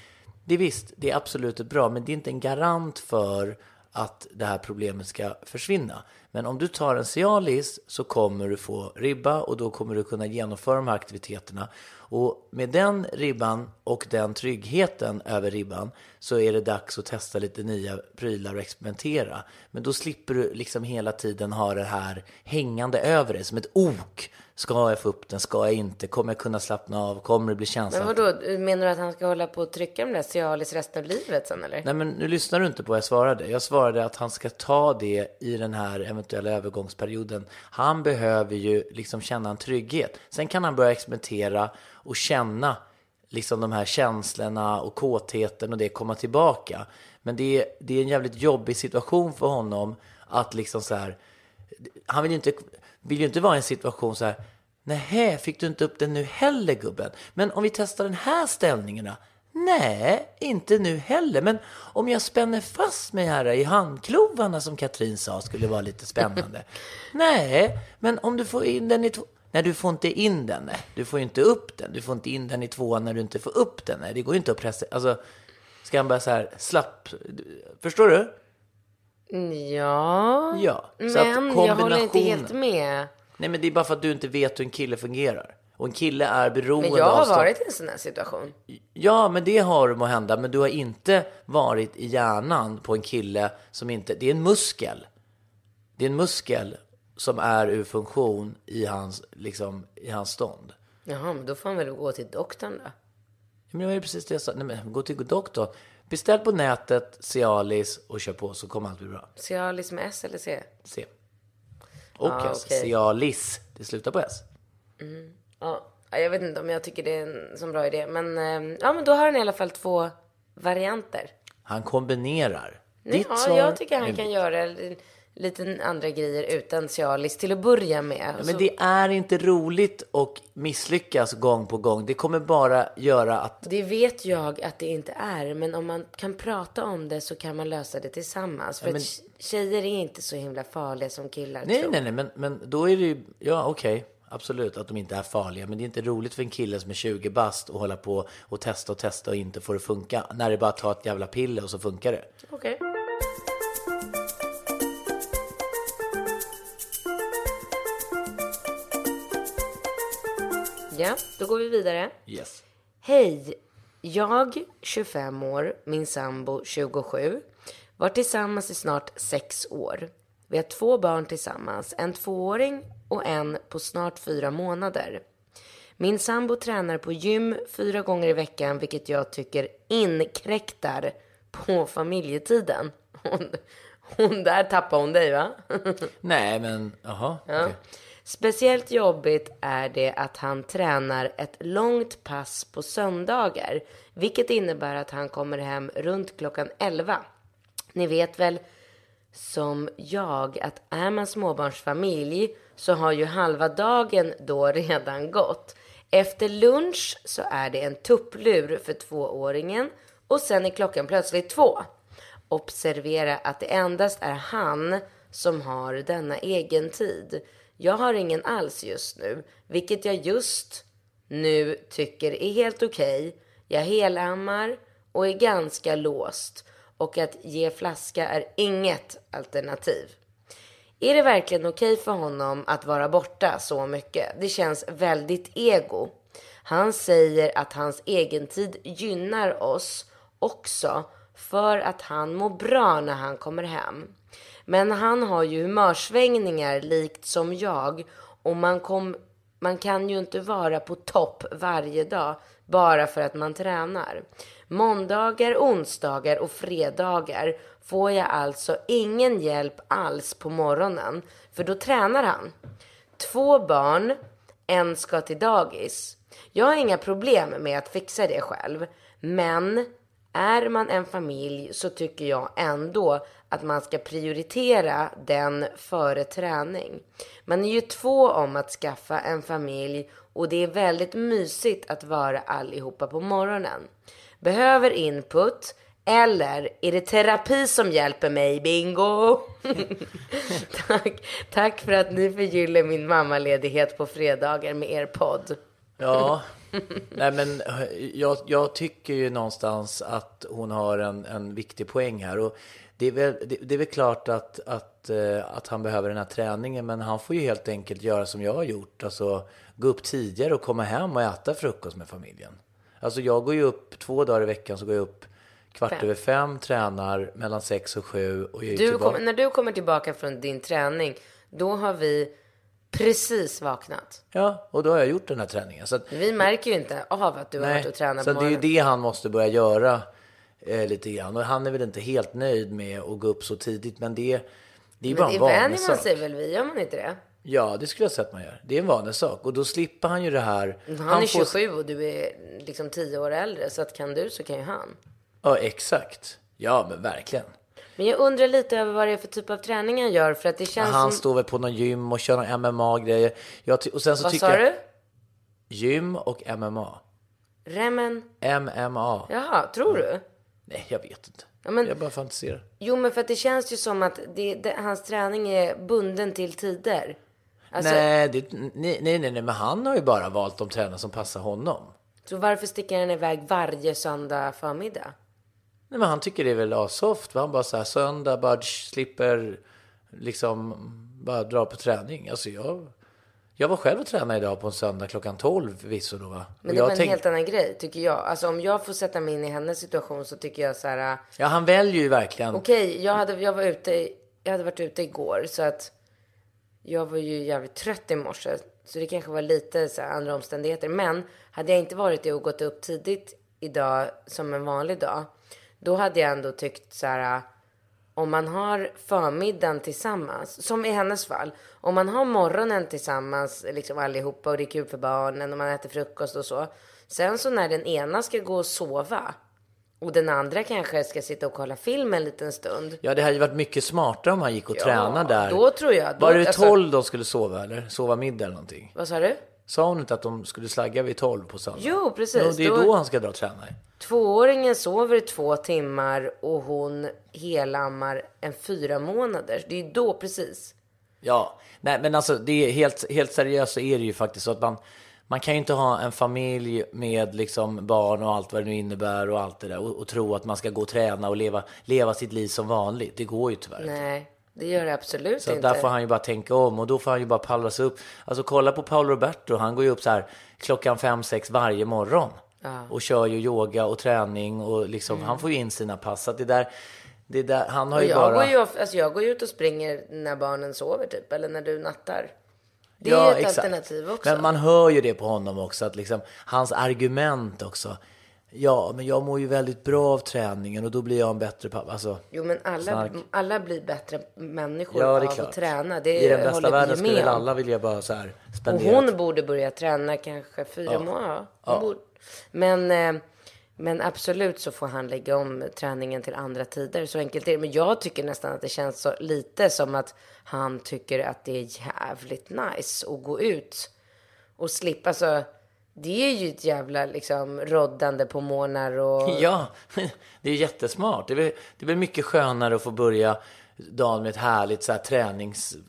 Det är visst, det är absolut bra, men det är inte en garant för att det här problemet ska försvinna. Men om du tar en Cialis så kommer du få ribba och då kommer du kunna genomföra de här aktiviteterna. Och med den ribban och den tryggheten över ribban så är det dags att testa lite nya prylar och experimentera. Men då slipper du liksom hela tiden ha det här hängande över dig som ett ok. Ska jag få upp den? Ska jag inte? Kommer jag kunna slappna av? Kommer det bli Men känsligt? vadå, menar du att han ska hålla på och trycka de där Cialis resten av livet sen eller? Nej men nu lyssnar du inte på vad jag svarade. Jag svarade att han ska ta det i den här eventuella övergångsperioden. Han behöver ju liksom känna en trygghet. Sen kan han börja experimentera och känna liksom de här känslorna och kåtheten och det komma tillbaka. Men det är, det är en jävligt jobbig situation för honom att liksom så här, han vill ju inte, vill ju inte vara i en situation så här, nej, fick du inte upp den nu heller gubben? Men om vi testar den här ställningen då? Nej, inte nu heller. Men om jag spänner fast mig här i handklovarna som Katrin sa skulle vara lite spännande. nej, men om du får in den i två... Nej, du får inte in den. Nej. Du får inte upp den. Du får inte in den i tvåan när du inte får upp den. Nej, det går ju inte att pressa. Alltså, ska han bara så här slapp... Förstår du? Ja, Ja, men jag håller inte kombinationen- helt med. Nej, men det är bara för att du inte vet hur en kille fungerar. Och en kille är beroende Men jag av har varit i en sån här situation. Ja, men det har du må hända. Men du har inte varit i hjärnan på en kille som inte... Det är en muskel. Det är en muskel som är ur funktion i hans, liksom, i hans stånd. Jaha, men då får han väl gå till doktorn då. Men det var ju precis det jag sa. Nej, men gå till doktorn. Beställ på nätet, Cialis och kör på så kommer allt bli bra. Cialis med S eller C? Se. Och Ah, S. okej. Cialis. Det slutar på S. Ja, jag vet inte om jag tycker det är en så bra idé. Men, eh, ja, men då har han i alla fall två varianter. Han kombinerar. Nej, Ditt ja, svar jag tycker han kan mitt. göra lite andra grejer utan Cialis till att börja med. Ja, men det är inte roligt att misslyckas gång på gång. Det kommer bara göra att... Det vet jag att det inte är, men om man kan prata om det så kan man lösa det tillsammans. För men- tjejer är inte så himla farliga som killar Nej, tror. nej, nej, men, men då är det ju... Ja, okej. Absolut att de inte är farliga. Men det är inte roligt för en kille som är 20 bast och hålla på och testa och testa och inte få det funka. När det bara tar ett jävla piller och så funkar det. Okej. Ja, då går vi vidare. Yes. Hej! Jag, 25 år, min sambo, 27, var tillsammans i snart sex år. Vi har två barn tillsammans, en tvååring och en på snart fyra månader. Min sambo tränar på gym fyra gånger i veckan, vilket jag tycker inkräktar på familjetiden. Hon, hon där tappade hon dig, va? Nej, men jaha. Ja. okej. Speciellt jobbigt är det att han tränar ett långt pass på söndagar, vilket innebär att han kommer hem runt klockan 11. Ni vet väl som jag att är man småbarnsfamilj så har ju halva dagen då redan gått. Efter lunch så är det en tupplur för tvååringen och sen är klockan plötsligt två. Observera att det endast är han som har denna egen tid. Jag har ingen alls just nu, vilket jag just nu tycker är helt okej. Jag helammar och är ganska låst och att ge flaska är inget alternativ. Är det verkligen okej för honom att vara borta så mycket? Det känns väldigt ego. Han säger att hans egentid gynnar oss också för att han mår bra när han kommer hem. Men han har ju humörsvängningar likt som jag och man, kom, man kan ju inte vara på topp varje dag bara för att man tränar. Måndagar, onsdagar och fredagar får jag alltså ingen hjälp alls på morgonen för då tränar han. Två barn, en ska till dagis. Jag har inga problem med att fixa det själv, men är man en familj så tycker jag ändå att man ska prioritera den före träning. Man är ju två om att skaffa en familj och det är väldigt mysigt att vara allihopa på morgonen. Behöver input eller är det terapi som hjälper mig? Bingo! tack, tack för att ni förgyller min mammaledighet på fredagar med er podd. Ja, nej men eh, jag, jag tycker ju någonstans att hon har en, en viktig poäng här. Och det är väl, det, det är väl klart att, att, eh, att han behöver den här träningen, men han får ju helt enkelt göra som jag har gjort. Alltså gå upp tidigare och komma hem och äta frukost med familjen. Alltså jag går ju upp två dagar i veckan, så går jag upp kvart Fem. över fem, tränar mellan sex och sju och jag är Du kommer, när du kommer tillbaka från din träning, då har vi precis vaknat. Ja, och då har jag gjort den här träningen. Så att, Vi märker ju inte av att du har varit och tränat så på det är ju morgonen. det han måste börja göra eh, lite grann. Och han är väl inte helt nöjd med att gå upp så tidigt, men det, det är bara Men en det vänjer man vanesak. sig väl vid, gör man inte det? Ja, det skulle jag säga att man gör. Det är en vanesak. Och då slipper han ju det här. Han, är får- 27 och du är liksom 10 år äldre, så att kan du så kan ju han. Ja, exakt. Ja, men verkligen. Men jag undrar lite över vad det är för typ av träning han gör, för att det känns han som... står väl på någon gym och kör någon MMA-grejer. Och sen så Vad tycker sa jag... du? Gym och MMA. Remen? MMA. Jaha, tror du? Nej, jag vet inte. Ja, men- Jag bara fantiserar. Jo, men för att det känns ju som att det, det, hans träning är bunden till tider. Alltså, nej, det, nej, nej, nej, men han har ju bara valt de tränare som passar honom. Så varför sticker han iväg varje söndag förmiddag? Nej, men han tycker det är väl asoft. Han bara så här, söndag, bara slipper liksom bara dra på träning. Alltså jag, jag var själv och tränade idag på en söndag klockan 12 förvisso då va. Men det var jag en tänk- helt annan grej, tycker jag. Alltså om jag får sätta mig in i hennes situation så tycker jag så här... Ja, han väljer ju verkligen. Okej, jag, hade, jag var ute, jag hade varit ute igår så att jag var ju jävligt trött i morse. Så det kanske var lite så här andra omständigheter. Men hade jag inte varit det och gått upp tidigt idag som en vanlig dag. Då hade jag ändå tyckt så här. Om man har förmiddagen tillsammans, som i hennes fall. Om man har morgonen tillsammans, liksom allihopa och det är kul för barnen och man äter frukost och så. Sen så när den ena ska gå och sova och den andra kanske ska sitta och kolla film en liten stund. Ja, det hade ju varit mycket smartare om han gick och Ja, tränade där. då tror jag- då- Var det alltså- 12 de skulle sova eller? Sova middag eller någonting? Vad sa du? Sa hon inte att de skulle slagga vid 12 på söndag? Jo, precis. Ja, det är Då- då han ska dra och träna. Tvååringen sover i två timmar och hon helammar en fyra månader. Det är då precis. Ja, nej men alltså det är helt, helt seriöst så är det ju faktiskt så att man, man kan ju inte ha en familj med liksom barn och allt vad det nu innebär och allt det där och, och tro att man ska gå och träna och leva, leva sitt liv som vanligt. Det går ju tyvärr inte. Det gör det absolut Så inte. där får han ju bara tänka om och då får han ju bara pallra sig upp. Alltså kolla på Paolo Roberto, han går ju upp så här klockan fem, sex varje morgon. Och kör ju yoga och träning och liksom, Mm. han får ju in sina pass. Så det där, det där, han har ju jag, bara... går ju, alltså jag går ju ut och springer när barnen sover typ, eller när du nattar. Det är Ja, ju ett exakt. alternativ också. Men man hör ju det på honom också, att liksom, hans argument också. Ja, men jag mår ju väldigt bra av träningen och då blir jag en bättre pappa. Alltså, Jo men alla, Snark. alla blir bättre människor ja, det är av klart. att träna. Det I den bästa världen skulle väl alla vilja bara så här Och spendera. hon borde börja träna kanske fyra månader. Ja. Hon Borde. Men, eh, men absolut så får han lägga om träningen till andra tider. Så enkelt är det. Men jag tycker nästan att det känns så lite som att han tycker att det är jävligt nice att gå ut och slippa. Så det är ju ett jävla liksom roddande på månar och... Ja, det är jättesmart. Det är, det blir mycket skönare att få börja dagen med ett härligt så här, träningspass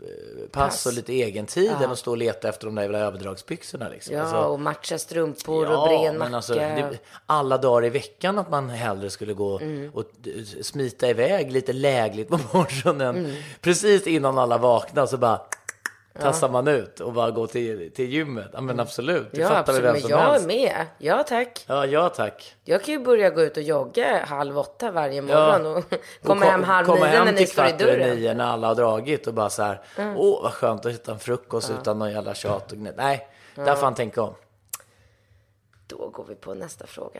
Pass. och lite egen tid än att stå och leta efter de där jävla överdragsbyxorna. Liksom. Ja, Alltså, och matcha strumpor och bred macka. men alltså, det, alla dagar i veckan att man hellre skulle gå Mm. och d- smita iväg lite lägligt på morgonen. Mm. Precis innan alla vaknar så bara tassar man ut och bara går till, till gymmet. Ja men absolut, det Ja, fattar väl absolut. vem Men som jag helst. är med. Ja, tack. Ja, ja tack. Jag kan ju börja gå ut och jogga halv åtta varje morgon och komma hem halv komma nio hem när ni till står i kvart över dörren. nio när alla har dragit och bara så här, åh vad skönt att hitta en frukost utan någon jävla tjat och gnäll. Nej, där får han tänka om. Då går vi på nästa fråga.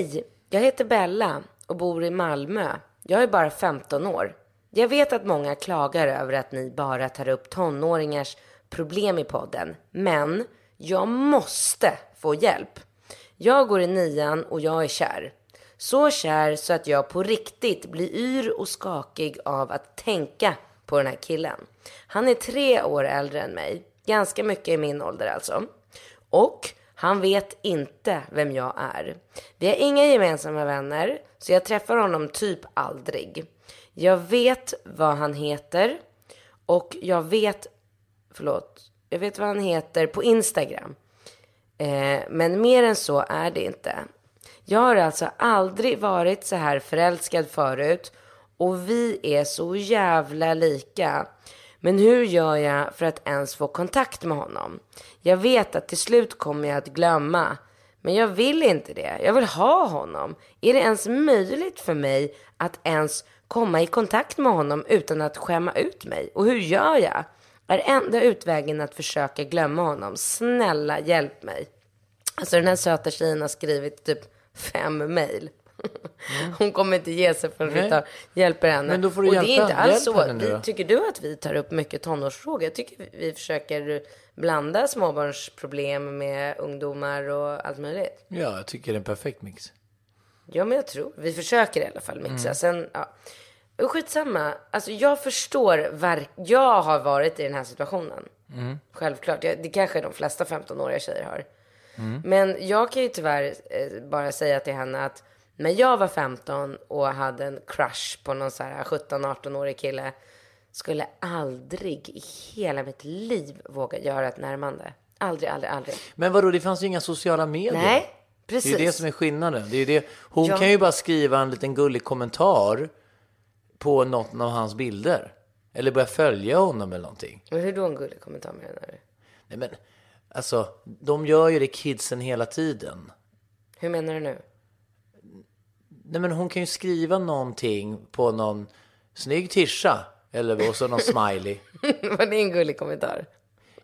Hej, jag heter Bella och bor i Malmö. Jag är bara 15 år. Jag vet att många klagar över att ni bara tar upp tonåringars problem i podden, men jag måste få hjälp. Jag går i nian och jag är kär. Så kär så att jag på riktigt blir yr och skakig av att tänka på den här killen. Han är tre år äldre än mig, ganska mycket i min ålder alltså. Och han vet inte vem jag är. Vi har inga gemensamma vänner, så jag träffar honom typ aldrig. Jag vet vad han heter och jag vet, förlåt, jag vet vad han heter på Instagram. Eh, men mer än så är det inte. Jag har alltså aldrig varit så här förälskad förut och vi är så jävla lika. Men hur gör jag för att ens få kontakt med honom? Jag vet att till slut kommer jag att glömma. Men jag vill inte det. Jag vill ha honom. Är det ens möjligt för mig att ens komma i kontakt med honom utan att skämma ut mig? Och hur gör jag? Är enda utvägen att försöka glömma honom? Snälla hjälp mig. Alltså den här söta tjejen har skrivit typ fem mejl. Hon kommer inte ge sig förrän vi Nej. tar, hjälper henne. Men då får du och det är hjälpa- inte alls så. Vi, tycker du att vi tar upp mycket tonårsfrågor? Jag tycker vi- vi försöker blanda småbarnsproblem med ungdomar och allt möjligt. Ja, jag tycker det är en perfekt mix. Ja, men jag tror. Vi försöker i alla fall mixa. Mm. Sen, ja. Skitsamma. Alltså jag förstår, verk- jag har varit i den här situationen. Mm. Självklart. Jag, det kanske de flesta 15-åriga tjejer har. Mm. Men jag kan ju tyvärr eh, bara säga till henne att när jag var 15 och hade en crush på någon så här 17-18-årig kille skulle aldrig i hela mitt liv våga göra ett närmande. Aldrig, aldrig, aldrig. Men vadå, det fanns ju inga sociala medier. Nej, Det är precis. ju det som är skillnaden. Det är det. Hon Ja. kan ju bara skriva en liten gullig kommentar på något av hans bilder. Eller börja följa honom eller någonting. Men hur då en gullig kommentar menar du? Nej men, alltså, de gör ju det kidsen hela tiden. Hur menar du nu? Nej men hon kan ju skriva någonting på någon snygg tischa. Eller och så någon smiley. Var det en gullig kommentar?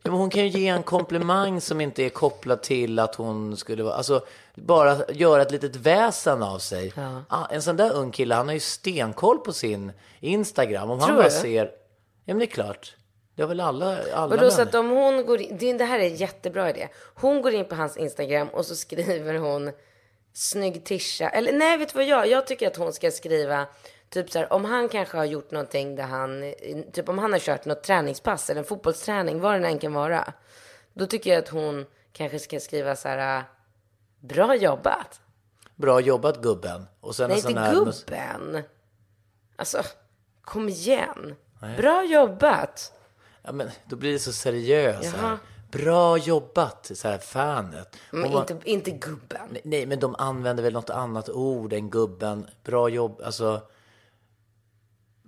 Ja, men hon kan ju ge en komplimang som inte är kopplad till att hon skulle vara... Alltså, bara göra ett litet väsen av sig. Ah, en sån där ung kille, han har ju stenkoll på sin Instagram. Om han Tror bara du? ser... Ja, men det är klart. Det har väl alla, alla Vadå, så att om hon går in, det, det här är en jättebra idé. Hon går in på hans Instagram och så skriver hon snygg tisha. Eller nej, vet du vad jag? Jag tycker att hon ska skriva typ så här, om han kanske har gjort någonting där han, typ om han har kört något träningspass eller en fotbollsträning, vad det än kan vara. Då tycker jag att hon kanske ska skriva så här, bra jobbat. Bra jobbat gubben. Och sen Nej, inte här... gubben. Alltså, kom igen. Bra jobbat. Ja, men då blir det så seriöst. så här. Bra jobbat, så här fanet. Men var- inte, inte gubben. Nej, men de använder väl något annat ord än gubben. Bra jobb, alltså.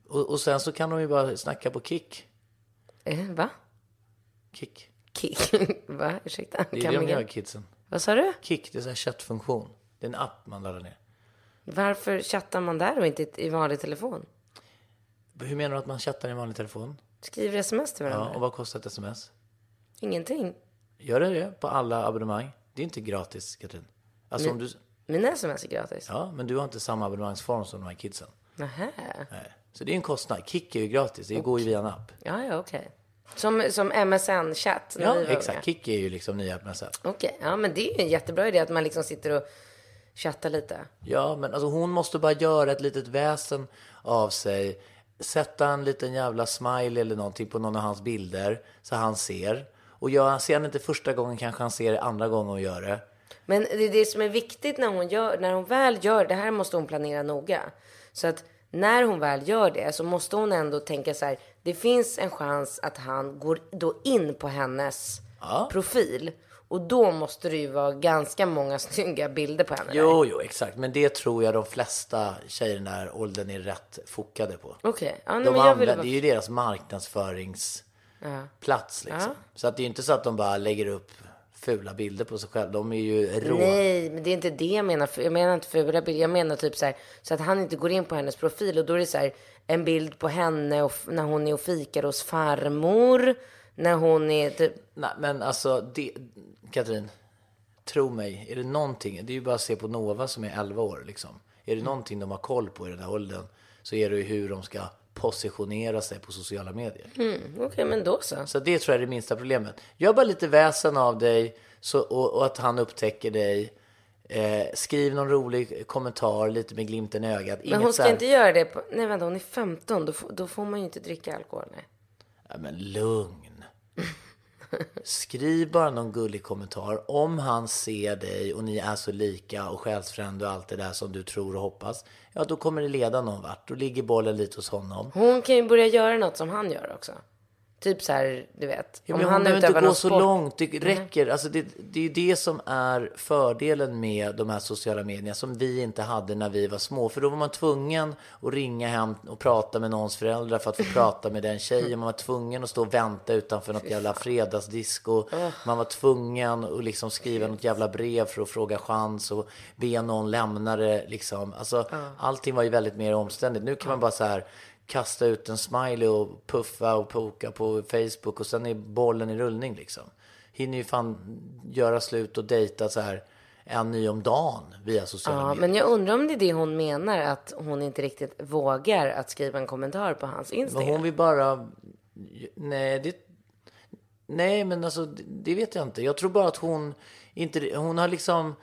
Och, och sen så kan de ju bara snacka på kick. Eh, va? Kick. Kick? va? Ursäkta? Det är Kan det de man- gör, kidsen. Vad sa du? Kick, det är så här chattfunktion. Det är en app man laddar ner. Varför chattar man där och inte i vanlig telefon? Hur menar du att man chattar i vanlig telefon? Skriver sms till varandra? Ja, och vad kostar ett sms? Ingenting. Gör det det på alla abonnemang? Det är inte gratis, Katrin. Alltså om du... Mina sms är gratis. Ja, men du har inte samma abonnemangsform som de här kidsen. Nähä. Nej. Så det är en kostnad. Kick är ju gratis. Det går ju via en app. Ja, ja, okej. Som, som MSN-chatt när Ja, vi var exakt. Kick är ju liksom nya appen. Okej, ja men det är ju en jättebra idé att man liksom sitter och chattar lite. Ja, men alltså hon måste bara göra ett litet väsen av sig. Sätta en liten jävla smile eller någonting på någon av hans bilder så han ser. Och gör, ser han inte första gången kanske han ser det andra gången och gör det. Men det är det som är viktigt när hon, gör, när hon väl gör det här måste hon planera noga. Så att när hon väl gör det så måste hon ändå tänka så här. Det finns en chans att han går då in på hennes profil. Och då måste det ju vara ganska många snygga bilder på henne. Jo, jo, exakt. Men det tror jag de flesta tjejer i den här åldern är rätt fokade på. Okej, ja, nej, de men jag använder, bara- Det är ju deras marknadsföringsplats. Liksom. Så att det är ju inte så att de bara lägger upp fula bilder på sig själv. De är ju rå. Nej, men det är inte det jag menar. Jag menar inte fula bilder. Jag menar typ så här, så att han inte går in på hennes profil och då är det så här en bild på henne och, när hon är och fikar hos farmor. När hon är typ, Nej, men alltså, det, Katrin, tro mig, är det någonting, det är ju bara att se på Nova som är 11 år liksom. Är det någonting de har koll på i den här åldern så är det ju hur de ska positionera sig på sociala medier. mm, okej men då så. Så det tror jag är det minsta problemet. Gör bara lite väsen av dig så, och, och att han upptäcker dig. Eh, skriv någon rolig kommentar lite med glimten i ögat. Men hon ska här- inte göra det på, nej vänta hon är 15, då, får- då får man ju inte dricka alkohol. Nej. Ja, men lugn. Skriv bara någon gullig kommentar. Om han ser dig och ni är så lika och själsfrände och allt det där som du tror och hoppas. Ja, då kommer det leda någon vart. Då ligger bollen lite hos honom. Hon kan ju börja göra något som han gör också. Typ så här, du vet. Ja, om han behöver inte gå så sport. långt. Det räcker. Alltså det, det är ju det som är fördelen med de här sociala medierna som vi inte hade när vi var små. För då var man tvungen att ringa hem och prata med någons föräldrar för att få prata med den tjejen. Man var tvungen att stå och vänta utanför något jävla fredagsdisco. Man var tvungen att liksom skriva något jävla brev för att fråga chans och be någon lämna det. Liksom. Alltså, Allting var ju väldigt mer omständigt. Nu kan man bara så här kasta ut en smiley och puffa och poka på Facebook och sen är bollen i rullning liksom. Hinner ju fan göra slut och dejta så här en ny om dagen via sociala Ja, medier. men jag undrar om det är det hon menar, att hon inte riktigt vågar att skriva en kommentar på hans Men Instagram. hon vill bara... Nej, det... Nej, men alltså det vet jag inte. Jag tror bara att hon inte... Hon har liksom...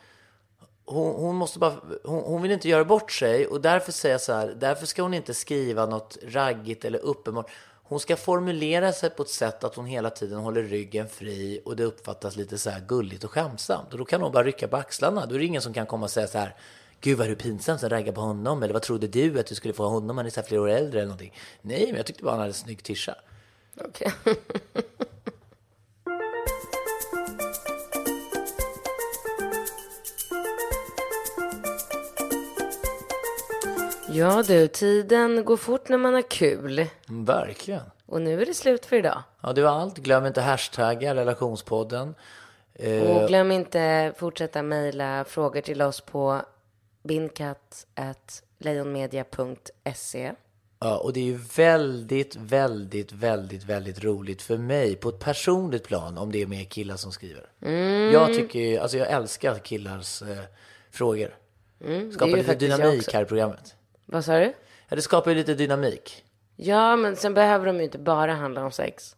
Hon, hon måste bara... Hon, hon vill inte göra bort sig och därför säger jag så här. Därför ska hon inte skriva något raggigt eller uppenbart. Hon ska formulera sig på ett sätt att hon hela tiden håller ryggen fri och det uppfattas lite så här gulligt och skämsamt. Och då kan hon bara rycka på axlarna. Då är det ingen som kan komma och säga så här. Gud vad är du pinsam som raggar på honom. Eller vad trodde du att du skulle få honom? Han är så här flera år äldre eller någonting. Nej, men jag tyckte bara han hade en snygg tisha. Okej. Ja du, tiden går fort när man har kul. Mm, Verkligen. Och nu är det slut för idag. Ja, det var allt. Glöm inte hashtagga relationspodden. Eh, Och glöm inte fortsätta mejla frågor till oss på bindkatt.lejonmedia.se. Ja, och det är ju väldigt, väldigt, väldigt, väldigt roligt för mig på ett personligt plan om det är mer killar som skriver. Mm. Jag tycker ju- alltså jag älskar killars eh, frågor. Mm, Skapar lite dynamik här i programmet. Vad sa du? Ja, det skapar ju lite dynamik. Ja, men sen behöver de ju inte bara handla om sex.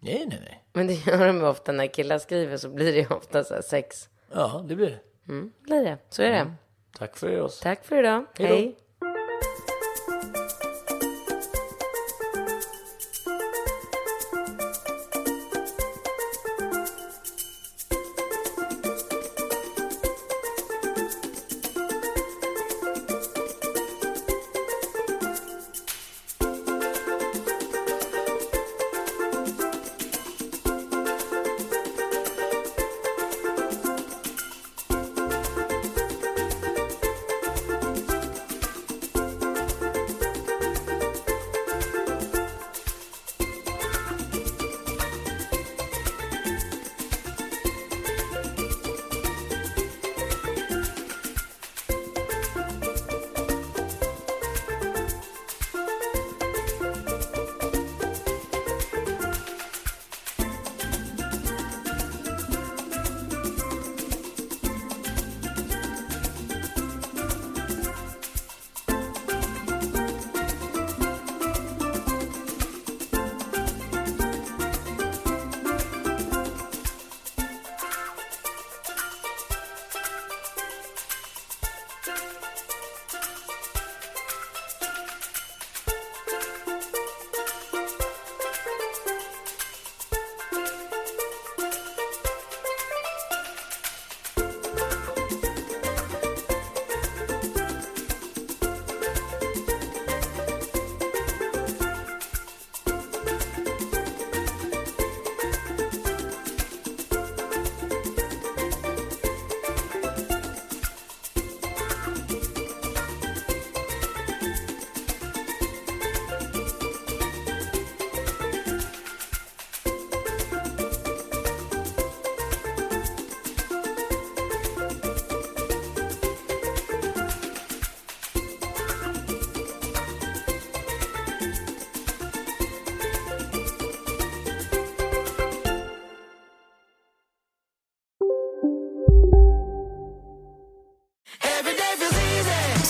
Nej, nej, nej. Men det gör de ju ofta när killar skriver så blir det ju ofta så här sex. Ja, det blir det. Mm, blir det. Så är det. Tack för oss. Tack för idag. Hej då. Hej.